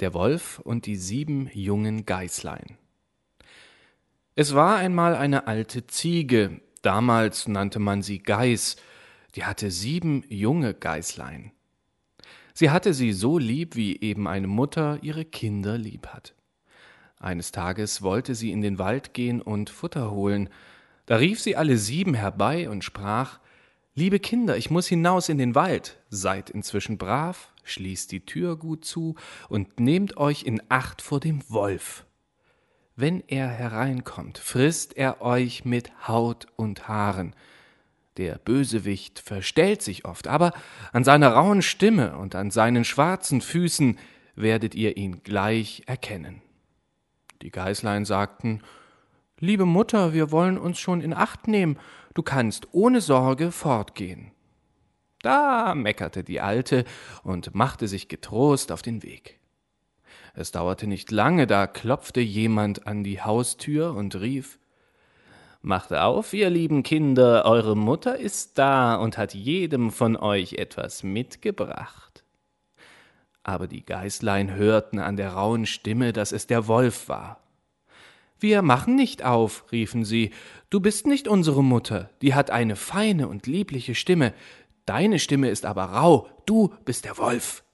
Der Wolf und die sieben jungen Geißlein. Es war einmal eine alte Ziege, damals nannte man sie Geiß, die hatte sieben junge Geißlein. Sie hatte sie so lieb, wie eben eine Mutter ihre Kinder lieb hat. Eines Tages wollte sie in den Wald gehen und Futter holen, da rief sie alle sieben herbei und sprach Liebe Kinder, ich muss hinaus in den Wald, seid inzwischen brav, schließt die Tür gut zu und nehmt euch in Acht vor dem Wolf. Wenn er hereinkommt, frisst er euch mit Haut und Haaren. Der Bösewicht verstellt sich oft, aber an seiner rauen Stimme und an seinen schwarzen Füßen werdet ihr ihn gleich erkennen. Die Geißlein sagten Liebe Mutter, wir wollen uns schon in Acht nehmen, du kannst ohne Sorge fortgehen. Da meckerte die Alte und machte sich getrost auf den Weg. Es dauerte nicht lange, da klopfte jemand an die Haustür und rief Macht auf, ihr lieben Kinder, eure Mutter ist da und hat jedem von euch etwas mitgebracht. Aber die Geißlein hörten an der rauen Stimme, dass es der Wolf war. Wir machen nicht auf, riefen sie, du bist nicht unsere Mutter, die hat eine feine und liebliche Stimme, deine Stimme ist aber rau, du bist der Wolf.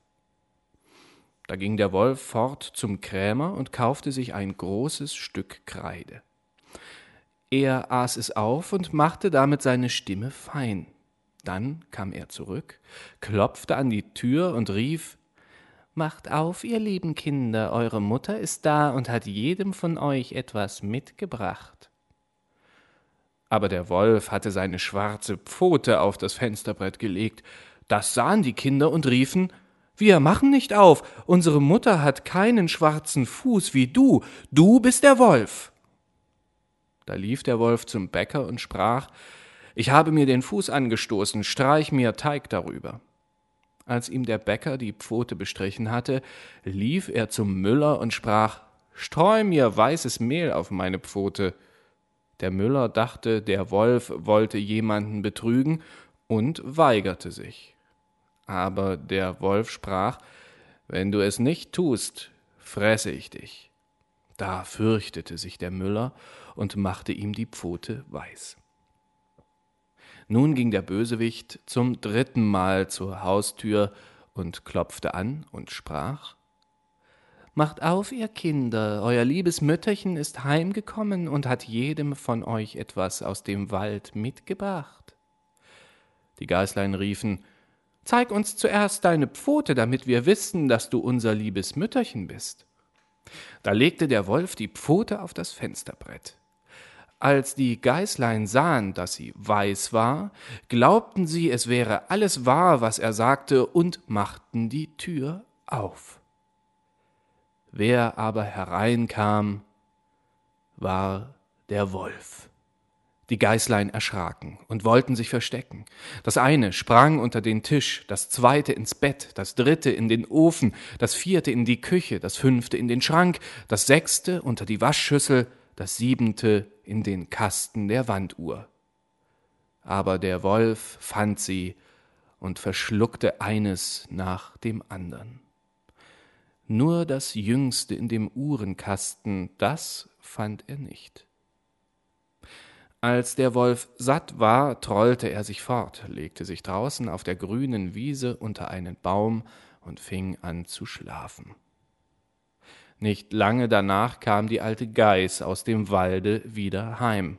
Da ging der Wolf fort zum Krämer und kaufte sich ein großes Stück Kreide. Er aß es auf und machte damit seine Stimme fein. Dann kam er zurück, klopfte an die Tür und rief Macht auf, ihr lieben Kinder, eure Mutter ist da und hat jedem von euch etwas mitgebracht. Aber der Wolf hatte seine schwarze Pfote auf das Fensterbrett gelegt. Das sahen die Kinder und riefen Wir machen nicht auf, unsere Mutter hat keinen schwarzen Fuß wie du, du bist der Wolf. Da lief der Wolf zum Bäcker und sprach Ich habe mir den Fuß angestoßen, streich mir Teig darüber. Als ihm der Bäcker die Pfote bestrichen hatte, lief er zum Müller und sprach Streu mir weißes Mehl auf meine Pfote. Der Müller dachte, der Wolf wollte jemanden betrügen und weigerte sich. Aber der Wolf sprach Wenn du es nicht tust, fresse ich dich. Da fürchtete sich der Müller und machte ihm die Pfote weiß. Nun ging der Bösewicht zum dritten Mal zur Haustür und klopfte an und sprach Macht auf, ihr Kinder, euer liebes Mütterchen ist heimgekommen und hat jedem von euch etwas aus dem Wald mitgebracht. Die Geißlein riefen Zeig uns zuerst deine Pfote, damit wir wissen, dass du unser liebes Mütterchen bist. Da legte der Wolf die Pfote auf das Fensterbrett. Als die Geißlein sahen, dass sie weiß war, glaubten sie, es wäre alles wahr, was er sagte, und machten die Tür auf. Wer aber hereinkam, war der Wolf. Die Geißlein erschraken und wollten sich verstecken. Das eine sprang unter den Tisch, das zweite ins Bett, das dritte in den Ofen, das vierte in die Küche, das fünfte in den Schrank, das sechste unter die Waschschüssel, das siebente in den Kasten der Wanduhr. Aber der Wolf fand sie und verschluckte eines nach dem andern. Nur das jüngste in dem Uhrenkasten, das fand er nicht. Als der Wolf satt war, trollte er sich fort, legte sich draußen auf der grünen Wiese unter einen Baum und fing an zu schlafen. Nicht lange danach kam die alte Geiß aus dem Walde wieder heim.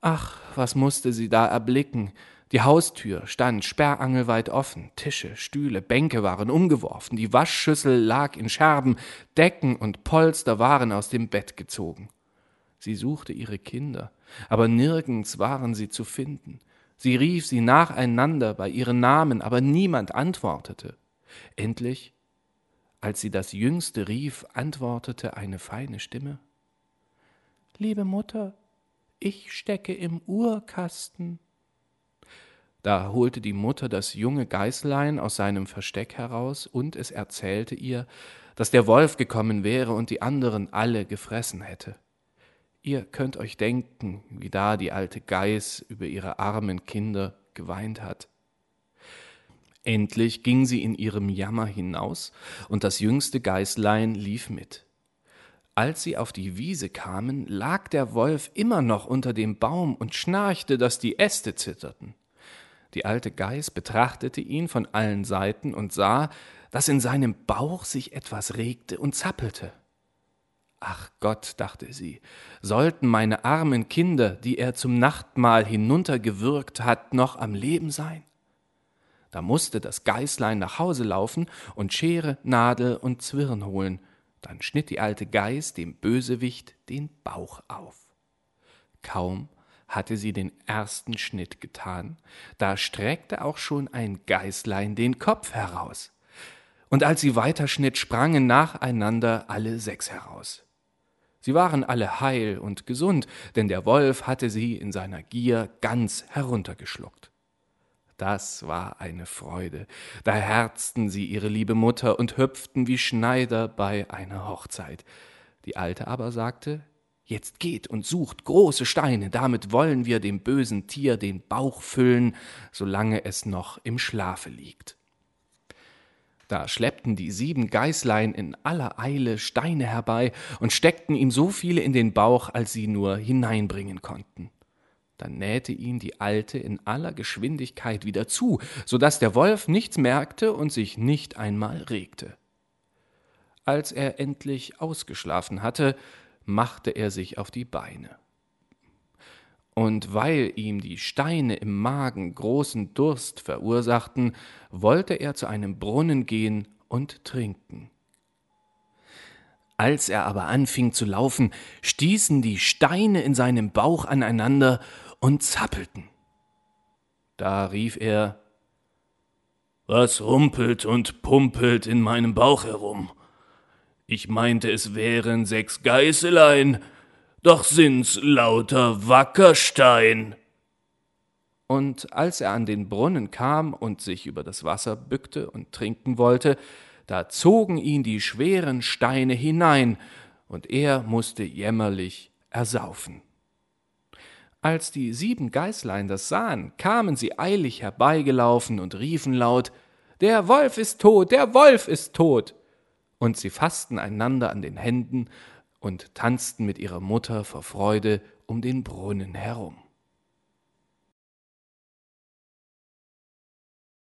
Ach, was musste sie da erblicken? Die Haustür stand sperrangelweit offen, Tische, Stühle, Bänke waren umgeworfen, die Waschschüssel lag in Scherben, Decken und Polster waren aus dem Bett gezogen. Sie suchte ihre Kinder, aber nirgends waren sie zu finden. Sie rief sie nacheinander bei ihren Namen, aber niemand antwortete. Endlich als sie das Jüngste rief, antwortete eine feine Stimme Liebe Mutter, ich stecke im Uhrkasten. Da holte die Mutter das junge Geißlein aus seinem Versteck heraus, und es erzählte ihr, dass der Wolf gekommen wäre und die anderen alle gefressen hätte. Ihr könnt euch denken, wie da die alte Geiß über ihre armen Kinder geweint hat. Endlich ging sie in ihrem Jammer hinaus, und das jüngste Geißlein lief mit. Als sie auf die Wiese kamen, lag der Wolf immer noch unter dem Baum und schnarchte, dass die Äste zitterten. Die alte Geiß betrachtete ihn von allen Seiten und sah, dass in seinem Bauch sich etwas regte und zappelte. Ach Gott, dachte sie, sollten meine armen Kinder, die er zum Nachtmahl hinuntergewürgt hat, noch am Leben sein? Da musste das Geißlein nach Hause laufen und Schere, Nadel und Zwirn holen. Dann schnitt die alte Geiß dem Bösewicht den Bauch auf. Kaum hatte sie den ersten Schnitt getan, da streckte auch schon ein Geißlein den Kopf heraus. Und als sie weiterschnitt, sprangen nacheinander alle sechs heraus. Sie waren alle heil und gesund, denn der Wolf hatte sie in seiner Gier ganz heruntergeschluckt. Das war eine Freude. Da herzten sie ihre liebe Mutter und hüpften wie Schneider bei einer Hochzeit. Die Alte aber sagte, Jetzt geht und sucht große Steine, damit wollen wir dem bösen Tier den Bauch füllen, solange es noch im Schlafe liegt. Da schleppten die sieben Geißlein in aller Eile Steine herbei und steckten ihm so viele in den Bauch, als sie nur hineinbringen konnten. Dann nähte ihn die Alte in aller Geschwindigkeit wieder zu, so dass der Wolf nichts merkte und sich nicht einmal regte. Als er endlich ausgeschlafen hatte, machte er sich auf die Beine und weil ihm die Steine im Magen großen Durst verursachten, wollte er zu einem Brunnen gehen und trinken. Als er aber anfing zu laufen, stießen die Steine in seinem Bauch aneinander und zappelten. Da rief er Was rumpelt und pumpelt in meinem Bauch herum? Ich meinte, es wären sechs Geißelein, doch sind's lauter Wackerstein. Und als er an den Brunnen kam und sich über das Wasser bückte und trinken wollte, da zogen ihn die schweren Steine hinein, und er musste jämmerlich ersaufen. Als die sieben Geißlein das sahen, kamen sie eilig herbeigelaufen und riefen laut Der Wolf ist tot, der Wolf ist tot. Und sie faßten einander an den Händen und tanzten mit ihrer Mutter vor Freude um den Brunnen herum.